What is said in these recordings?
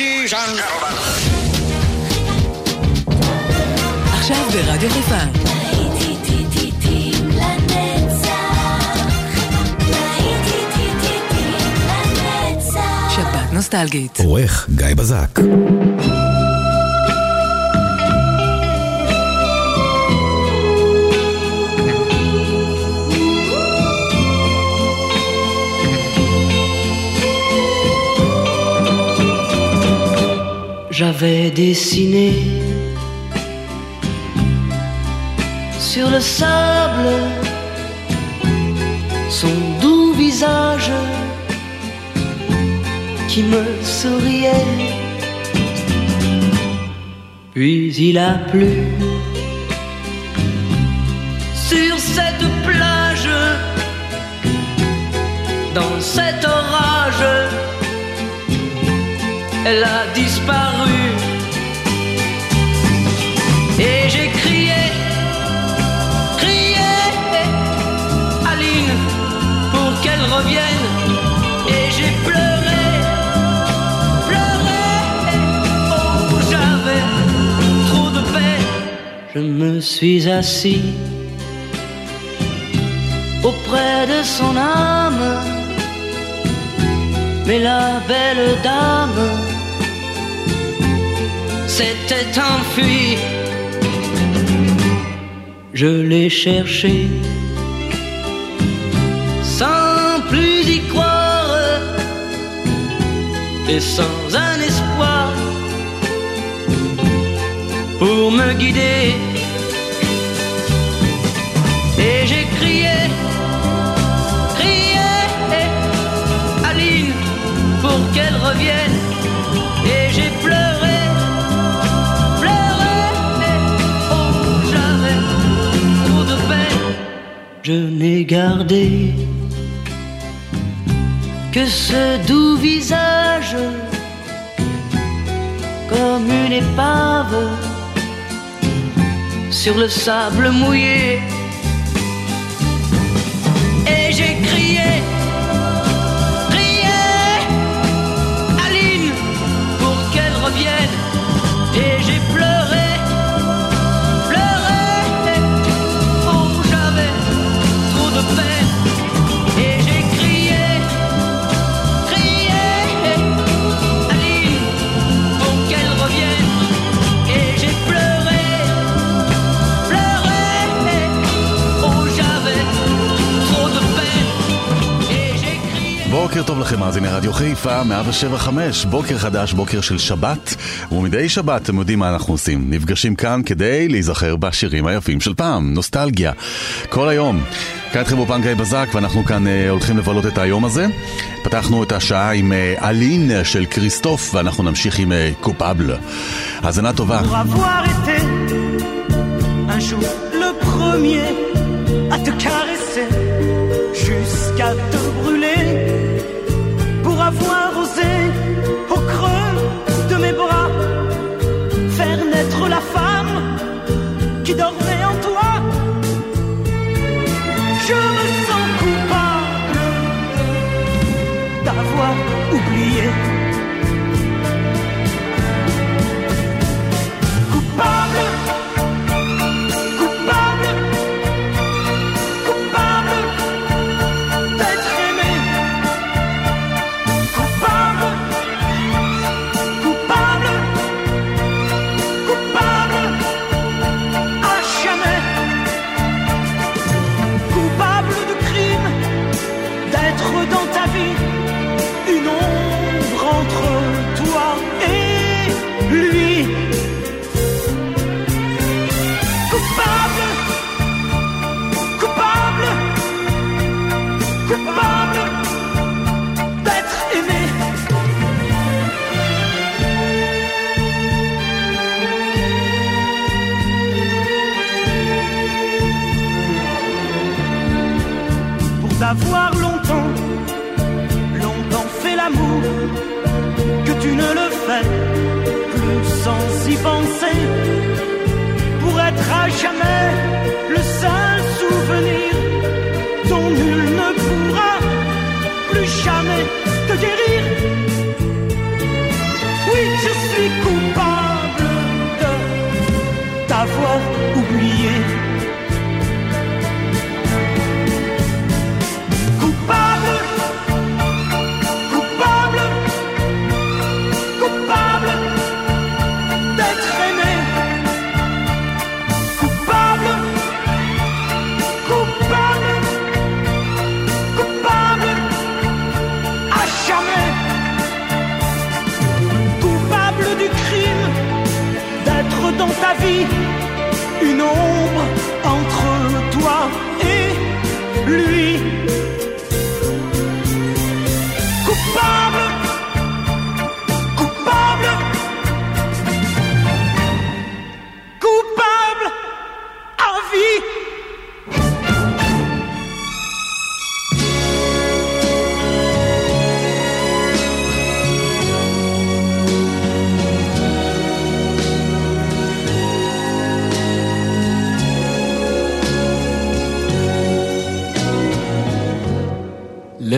Ladies and gentlemen. עכשיו ברדיו חיפה. שבת נוסטלגית. עורך גיא בזק. J'avais dessiné sur le sable son doux visage qui me souriait. Puis il a plu sur cette plage, dans cet orage, elle a disparu. Et j'ai crié, crié, Aline, pour qu'elle revienne. Et j'ai pleuré, pleuré, oh j'avais trop de peine. Je me suis assis auprès de son âme. Mais la belle dame s'était enfuie. Je l'ai cherché sans plus y croire et sans un espoir pour me guider. Et j'ai crié, crié, Aline, pour qu'elle revienne. Et j'ai pleuré, Je n'ai gardé que ce doux visage comme une épave sur le sable mouillé. בוקר טוב לכם, מאזיני רדיו חיפה, 175, בוקר חדש, בוקר של שבת, ומדי שבת אתם יודעים מה אנחנו עושים. נפגשים כאן כדי להיזכר בשירים היפים של פעם, נוסטלגיה. כל היום. כאן איתכם באופן גיא בזק, ואנחנו כאן אה, הולכים לבלות את היום הזה. פתחנו את השעה עם אה, אלין של כריסטוף, ואנחנו נמשיך עם אה, קופאבל. האזנה טובה. Pour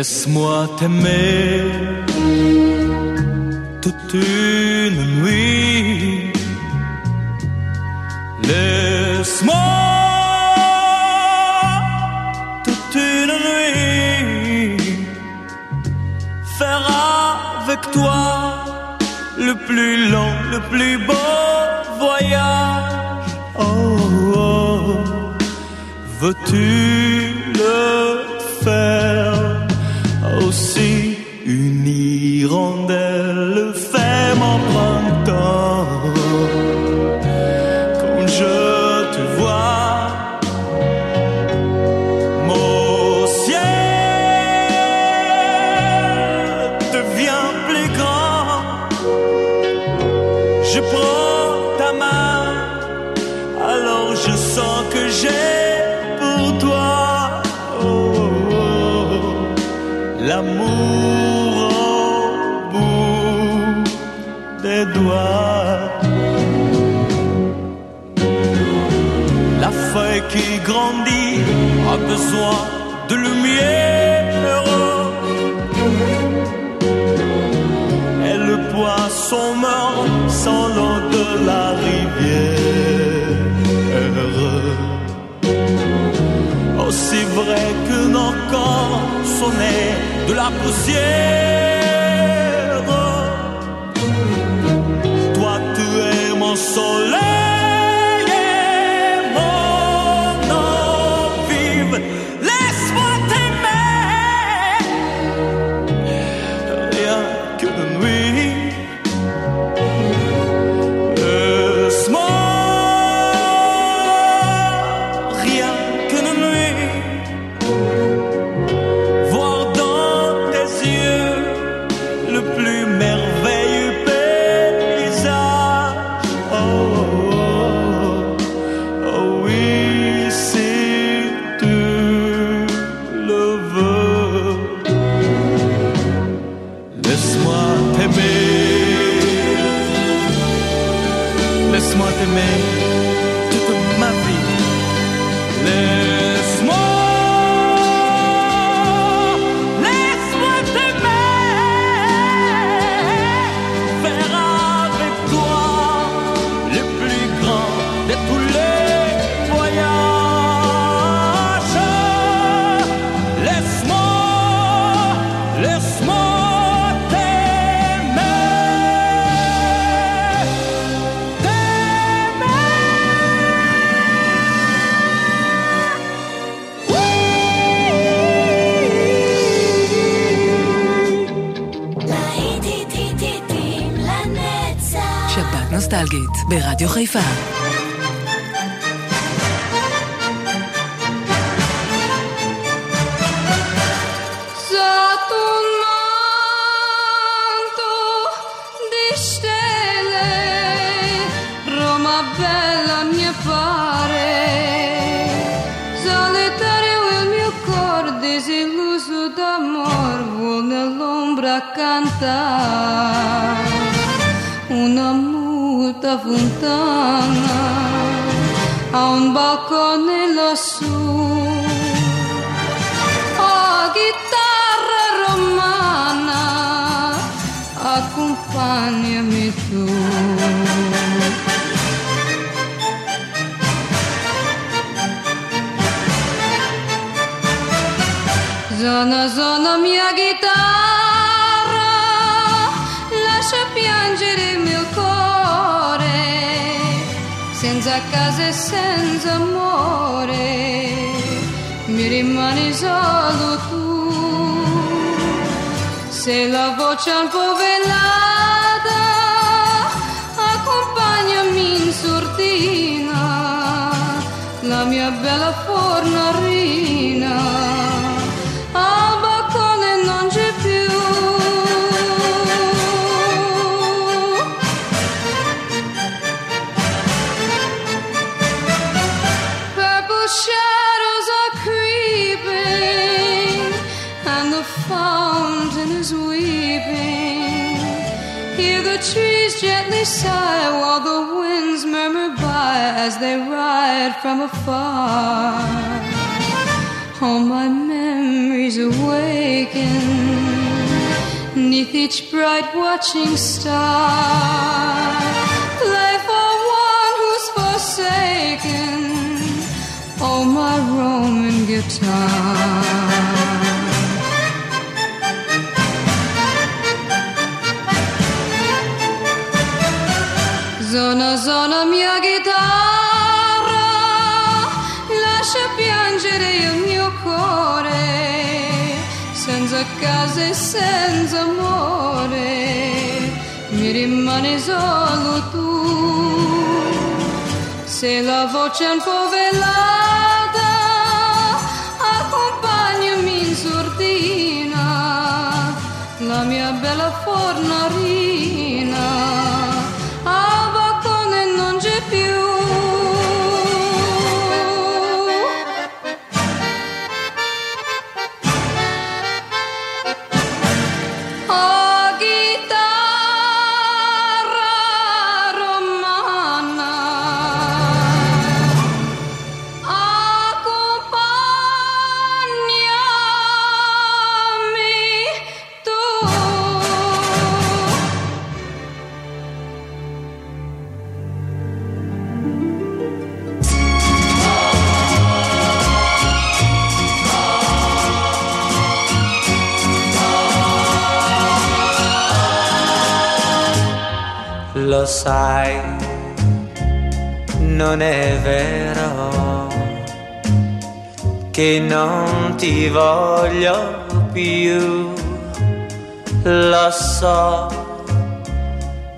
Laisse-moi t'aimer toute une nuit. Laisse-moi toute une nuit faire avec toi le plus long, le plus beau voyage. Oh, oh. veux-tu grandit a besoin de lumière. Et le poisson meurt sans l'eau de la rivière. Aussi vrai que nos corps sont de la poussière. ברדיו חיפה. Accompagnami tu. Zona, zona mia chitarra, lascia piangere il mio cuore, senza casa e senza amore, mi rimani solo tu. Sei la voce un po' velata, accompagnami in sordina, la mia trees sigh while the winds murmur by as they ride from afar. All my memories awaken neath each bright watching star. Play for one who's forsaken. Oh, my Roman guitar. Zona mia chitarra, lascia piangere il mio cuore, senza casa e senza amore, mi rimane solo tu. Se la voce è un po' velata, accompagnami in sordina, la mia bella fornarina sai, non è vero che non ti voglio più. Lo so,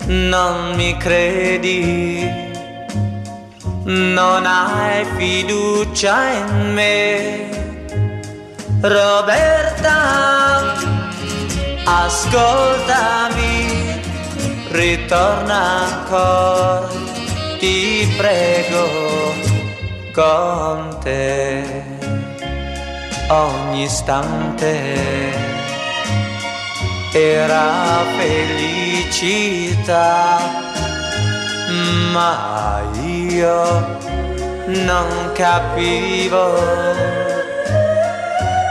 non mi credi, non hai fiducia in me. Roberta, ascoltami, ritorna ancora, ti prego, con te ogni istante era felicità, ma io non capivo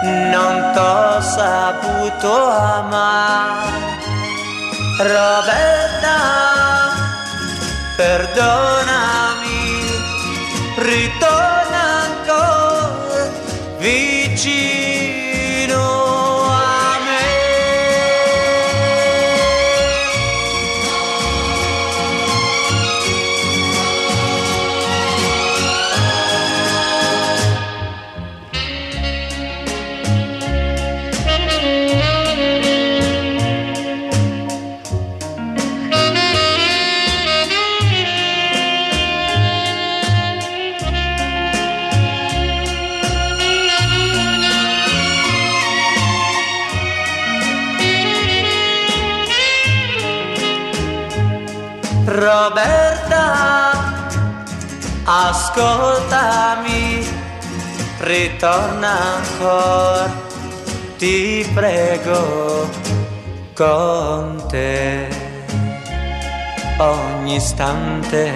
non t'ho saputo amare. Roberta, perdonami, ritorna ancora vicino ascoltami, ritorna ancora, ti prego, con te. Ogni istante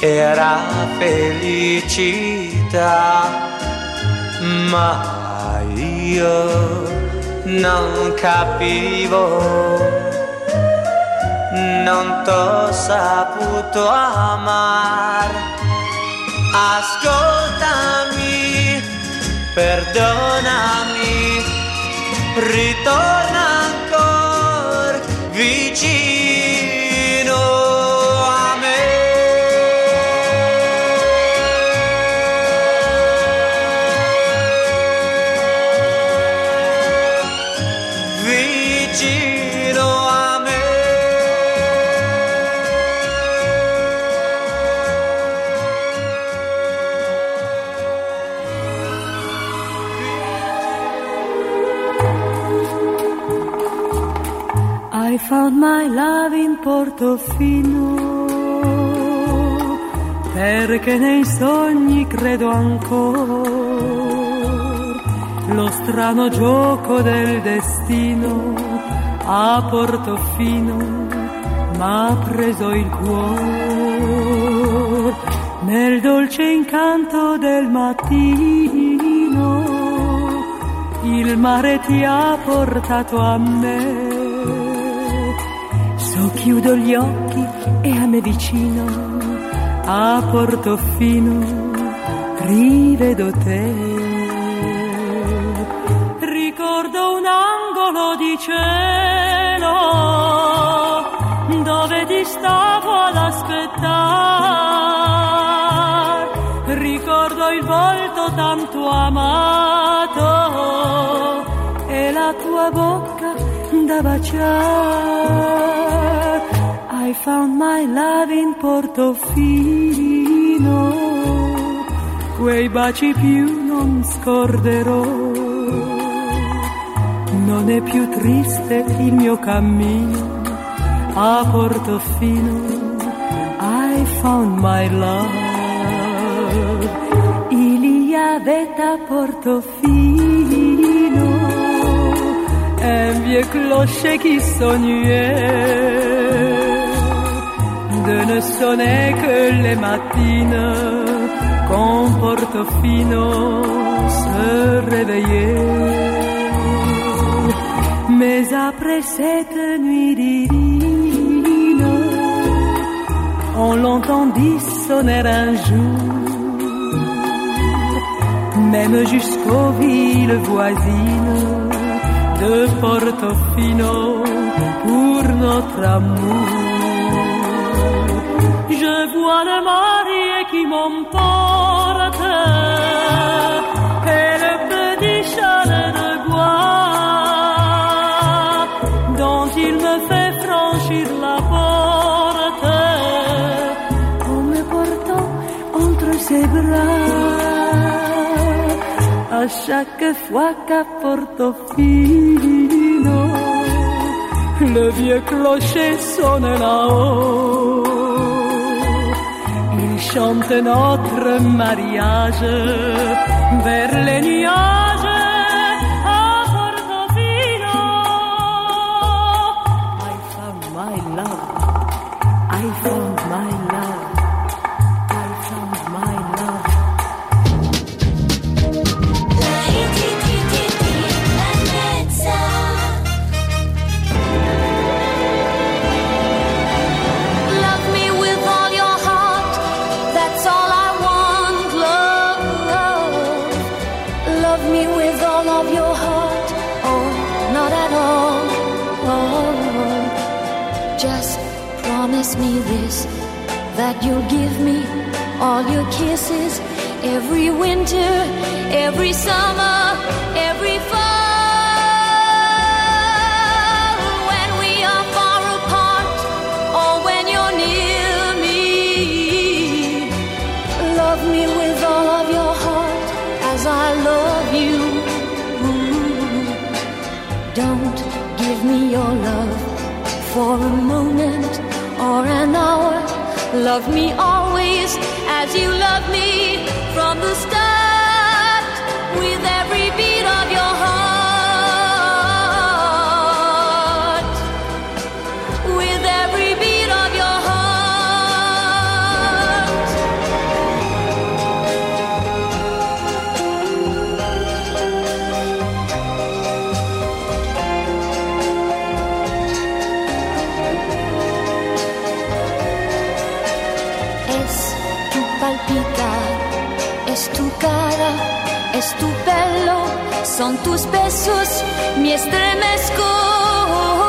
era felicità, ma io non capivo non t'ho saputo amar. Ascoltami, perdonami, ritorna ancora vicino found my love in Portofino, perché nei sogni credo ancora. Lo strano gioco del destino a Portofino m'ha preso il cuore nel dolce incanto del mattino. Il mare ti ha portato a me. Chiudo gli occhi e a me vicino a Portofino rivedo te. Ricordo un angolo di cielo dove ti stavo ad aspettare. Ricordo il volto tanto amato e la tua bocca da baciare. I found my love in Portofino, quei baci più non scorderò. Non è più triste il mio cammino a Portofino. I found my love. Il y avait à Portofino un vieux clocher qui sonnait ne sonner que les matines quand Portofino se réveillait. Mais après cette nuit divine, on l'entendit sonner un jour, même jusqu'aux villes voisines de Portofino pour notre amour. Je vois le marié qui m'emporte et le petit chalet de bois dont il me fait franchir la porte en me portant entre ses bras à chaque fois qu'à Portofino le vieux clocher sonne là-haut. Chante notre mariage vers les nuages you'll give me all your kisses every winter, every summer, Love me always as you love es tu cara, es tu pelo, son tus besos, mi estremezco.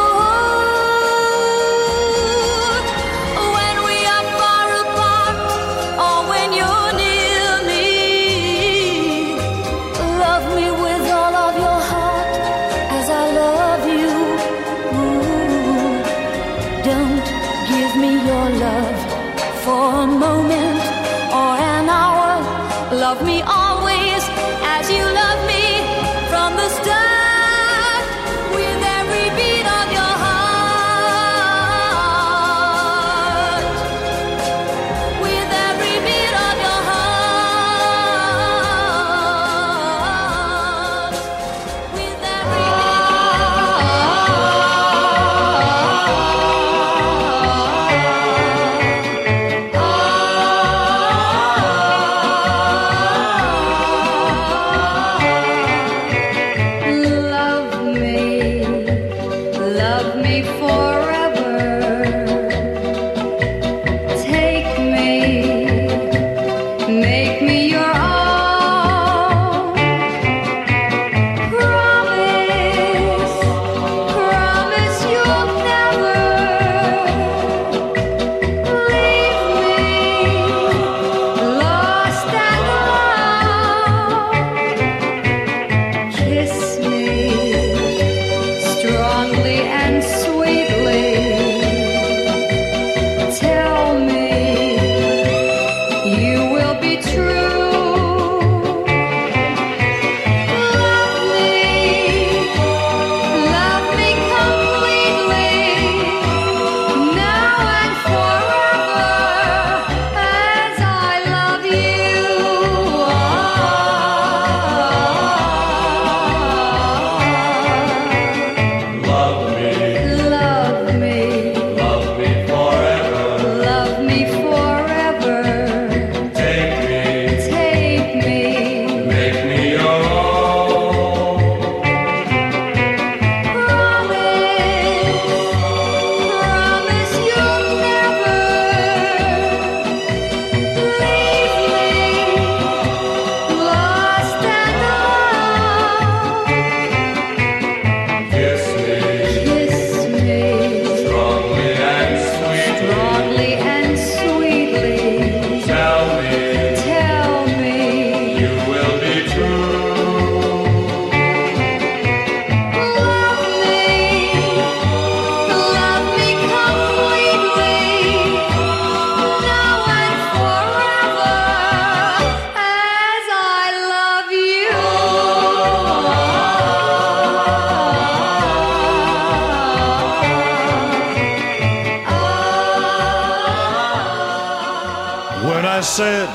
I said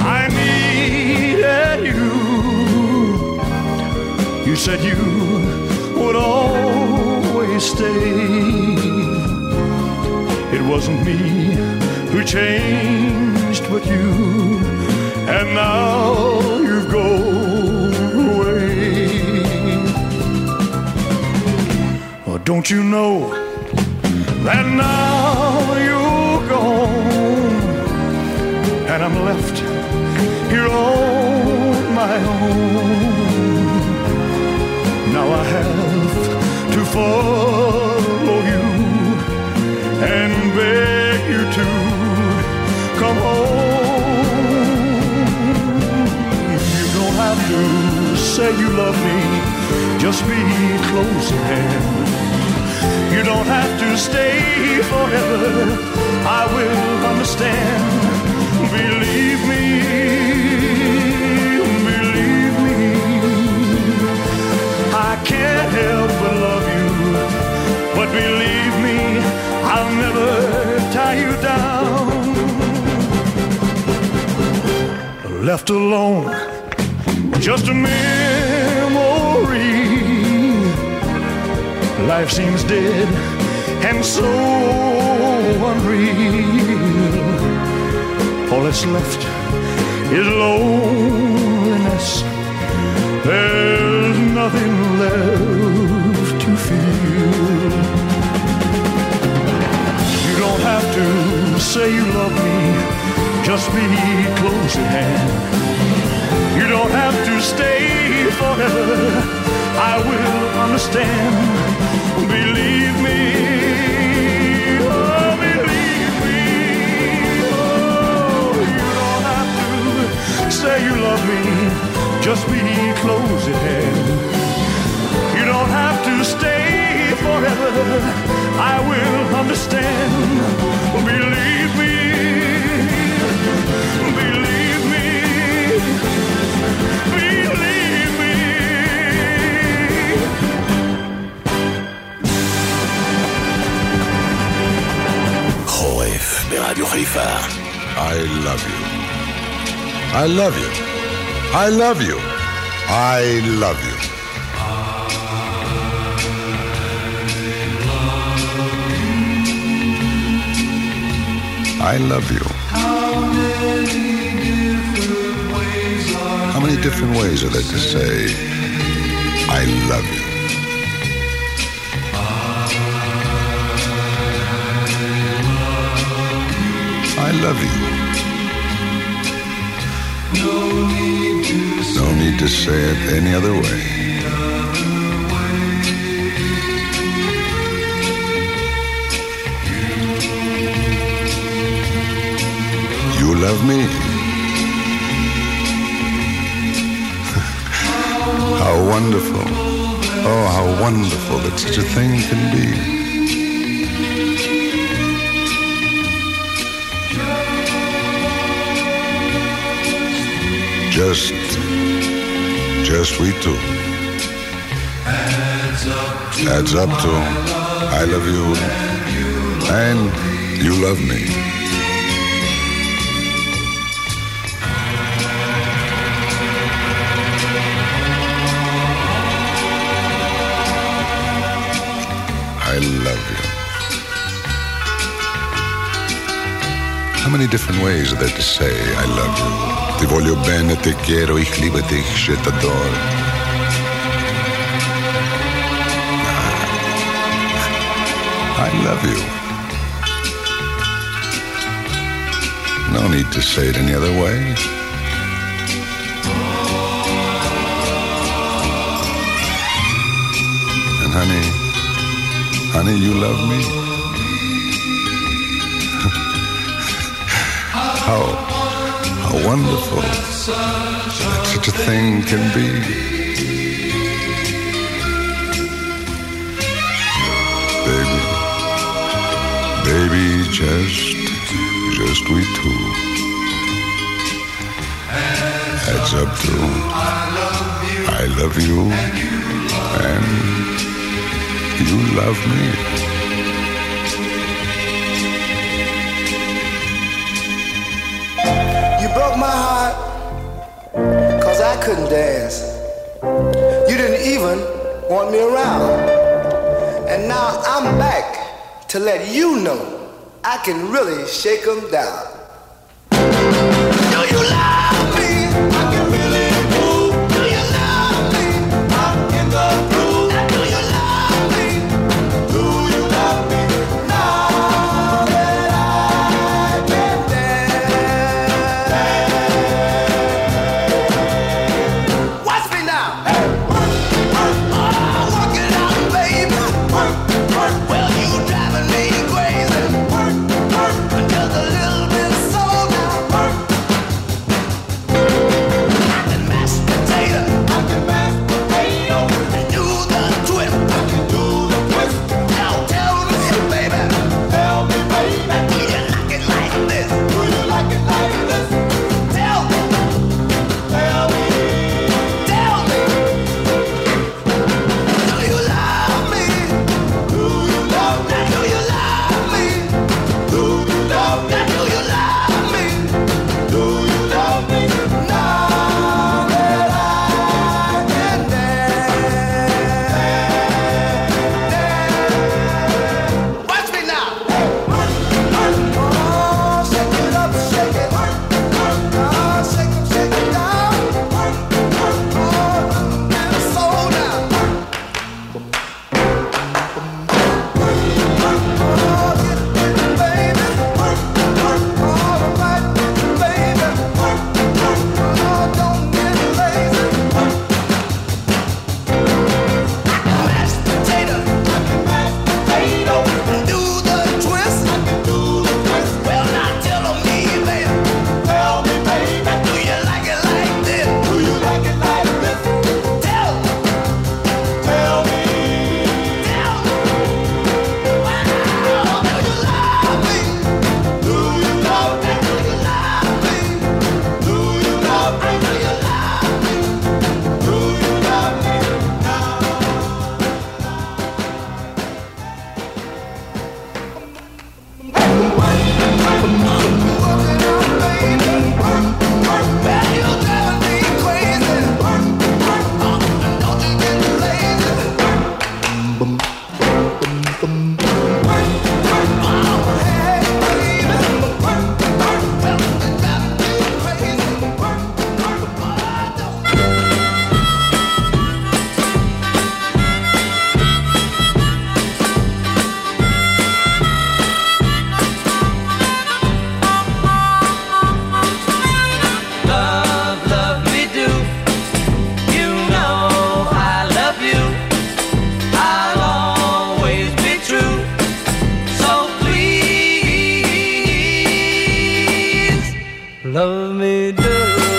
I needed you. You said you would always stay. It wasn't me who changed, but you. And now you've gone away. Oh, don't you know that now my own? Now I have to follow you and beg you to come home. You don't have to say you love me, just be close at hand. You don't have to stay forever, I will understand. Believe me, help but love you. But believe me, I'll never tie you down. Left alone, just a memory. Life seems dead and so unreal. All that's left is loneliness. There's nothing left just be close at hand. You don't have to stay forever, I will understand. Believe me, oh, believe me. Oh, you don't have to say you love me, just be close at hand. You don't have to stay forever, I will understand. Believe me, ברדיו חיפה. I love you. I love you. I love you. I love you. I love you. Different ways of it to say, I love you? I love you. No need to say it any other way. You love me. Wonderful that such a thing can be. Just, just we two. Adds up to I love you and you love me. Many different ways there to say I love you? Ti voglio bene, te quiero, ich liebe dich, je t'adore. Ah. I love you. No need to say it any other way. And honey, honey, you love me? How, how wonderful that such a thing can be. Baby, baby, just, just we two. Adds up to I love you and you love me. couldn't dance. You didn't even want me around. And now I'm back to let you know I can really shake them down. Do you love me do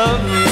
love me.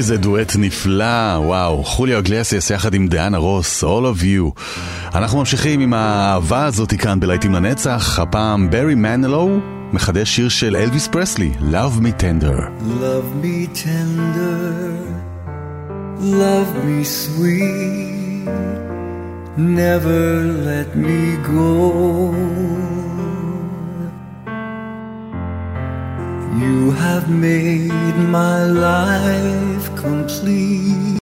איזה דואט נפלא, וואו, חוליו אגליאסיס יחד עם דיאנה רוס, All of You. אנחנו ממשיכים עם האהבה הזאתי כאן בלהיטים לנצח, הפעם ברי מנלו מחדש שיר של אלוויס פרסלי, Love Me Tender. Love me tender, love me sweet, never let me go. You have made my life complete,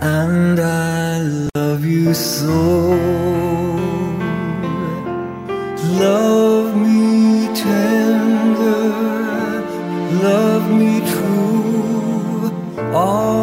and I love you so. Love me tender, love me true. All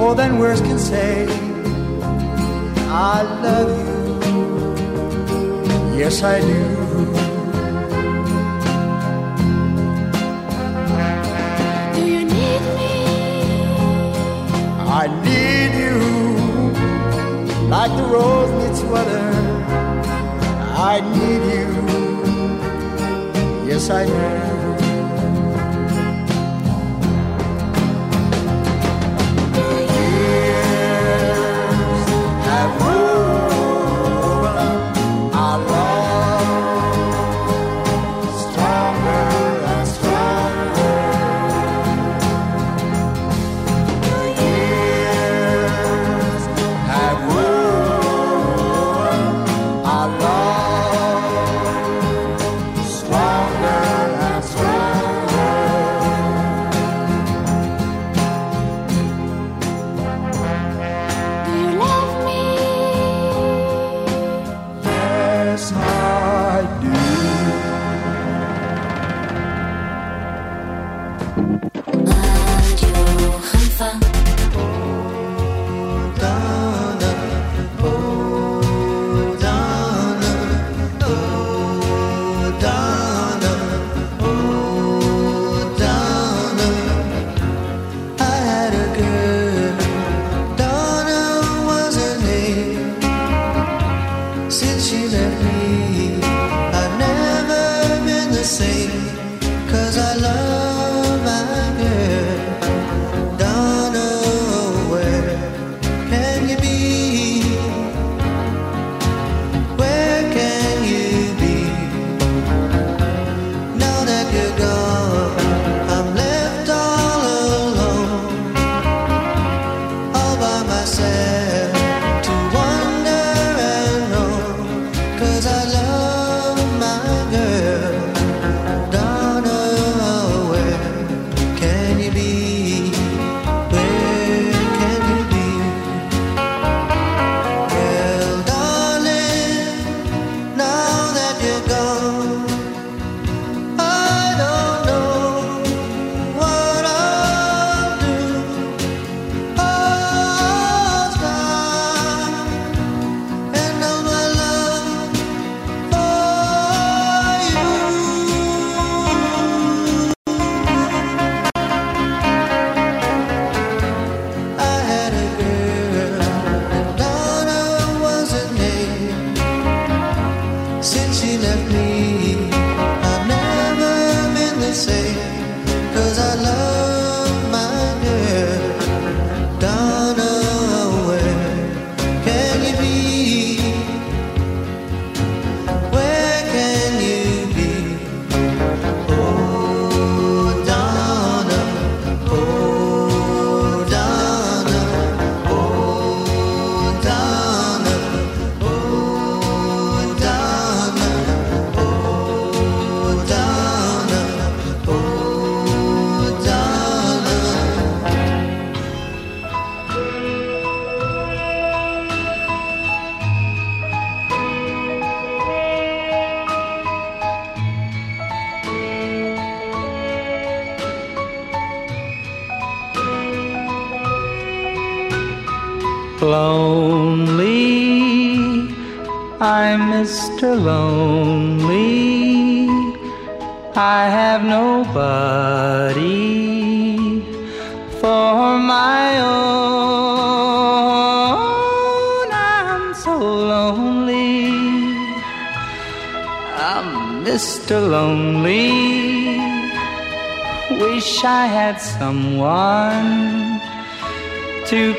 more than words can say. I love you, yes, I do. Do you need me? I need you like the rose needs water. I need you, yes, I do.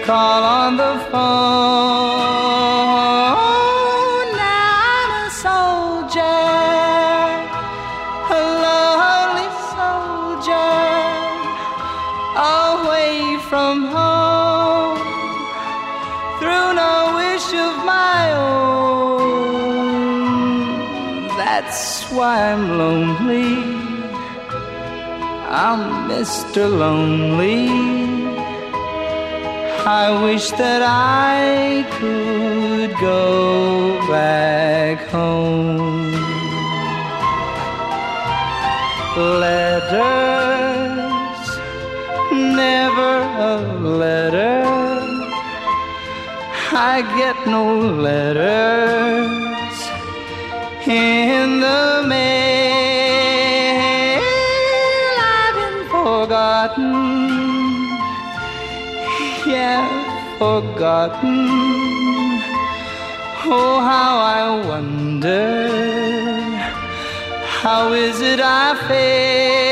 Call on the phone. Now I'm a soldier, a lonely soldier, away from home, through no wish of my own. That's why I'm lonely. I'm Mr. Lonely. I wish that I could go back home. Letters, never a letter. I get no letters in the mail. I've been forgotten forgotten. Oh, how I wonder, how is it I feel?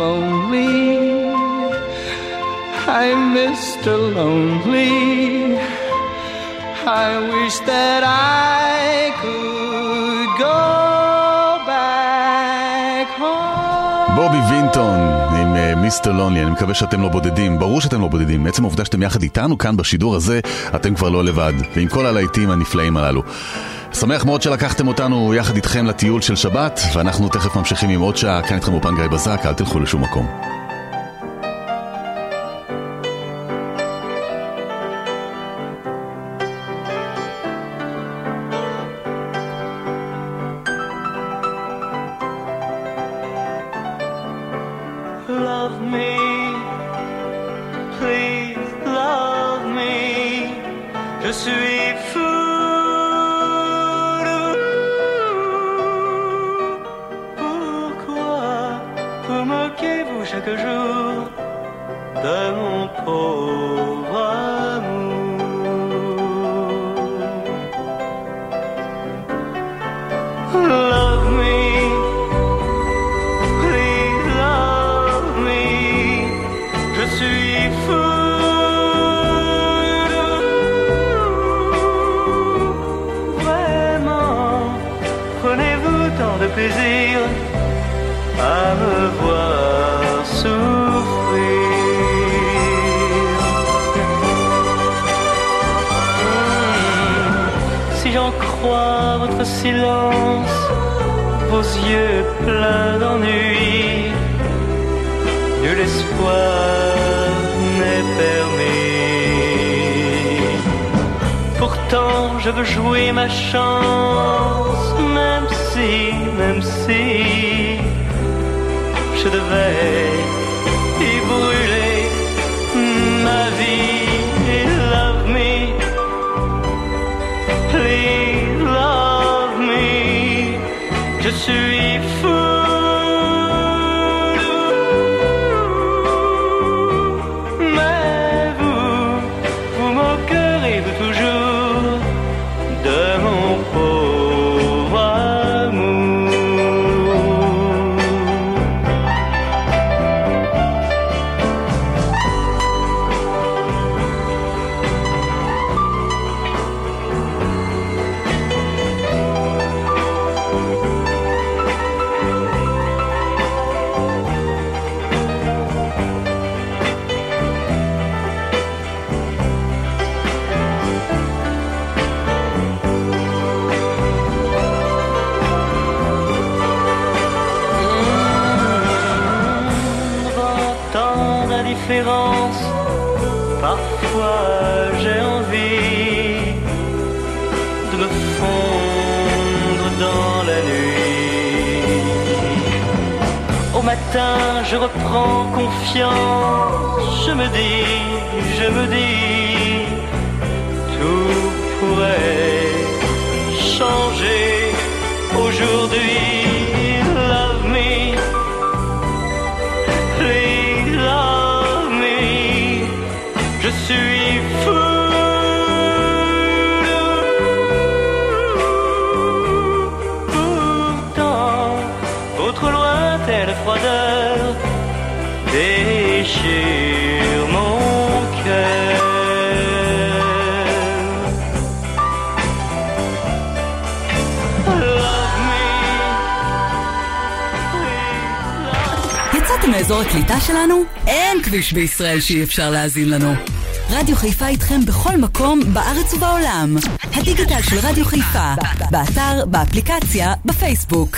Lonely. I'm Mr. Lonely. I wish that I could go back home. בובי וינטון אה, מיסטר לונלי, אני מקווה שאתם לא בודדים. ברור שאתם לא בודדים, עצם העובדה שאתם יחד איתנו כאן בשידור הזה, אתם כבר לא לבד. ועם כל הלהיטים הנפלאים הללו. שמח מאוד שלקחתם אותנו יחד איתכם לטיול של שבת, ואנחנו תכף ממשיכים עם עוד שעה, כאן איתכם באופן גיא בזק, אל תלכו לשום מקום. הקליטה שלנו? אין כביש בישראל שאי אפשר להאזין לנו. רדיו חיפה איתכם בכל מקום בארץ ובעולם. הדיגיטל של רדיו חיפה, באתר, באפליקציה, בפייסבוק.